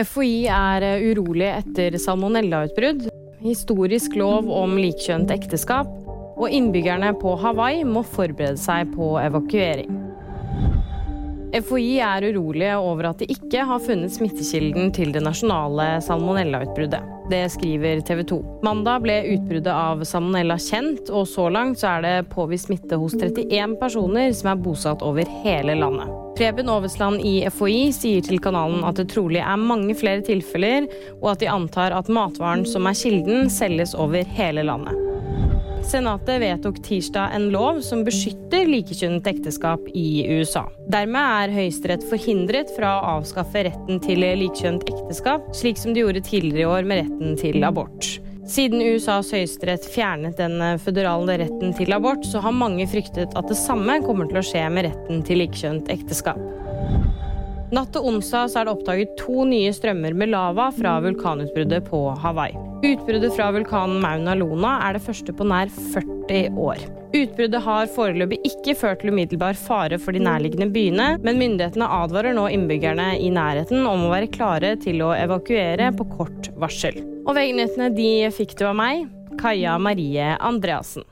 FHI er eh, urolig etter salmonellautbrudd, historisk lov om likkjønt ekteskap, og innbyggerne på Hawaii må forberede seg på evakuering. FHI er urolige over at de ikke har funnet smittekilden til det nasjonale salmonellautbruddet. Det skriver TV 2. Mandag ble utbruddet av salmonella kjent, og så langt så er det påvist smitte hos 31 personer som er bosatt over hele landet. Preben Aavesland i FHI sier til kanalen at det trolig er mange flere tilfeller, og at de antar at matvaren som er kilden, selges over hele landet. Senatet vedtok tirsdag en lov som beskytter likekjønnet ekteskap i USA. Dermed er Høyesterett forhindret fra å avskaffe retten til likekjønnet ekteskap, slik som de gjorde tidligere i år med retten til abort. Siden USAs høyesterett fjernet den føderale retten til abort, så har mange fryktet at det samme kommer til å skje med retten til likekjønnet ekteskap. Natt til onsdag er det oppdaget to nye strømmer med lava fra vulkanutbruddet på Hawaii. Utbruddet fra vulkanen Mauna Lona er det første på nær 40 år. Utbruddet har foreløpig ikke ført til umiddelbar fare for de nærliggende byene, men myndighetene advarer nå innbyggerne i nærheten om å være klare til å evakuere på kort varsel. Og VG-nyhetene de fikk du av meg, Kaja Marie Andreassen.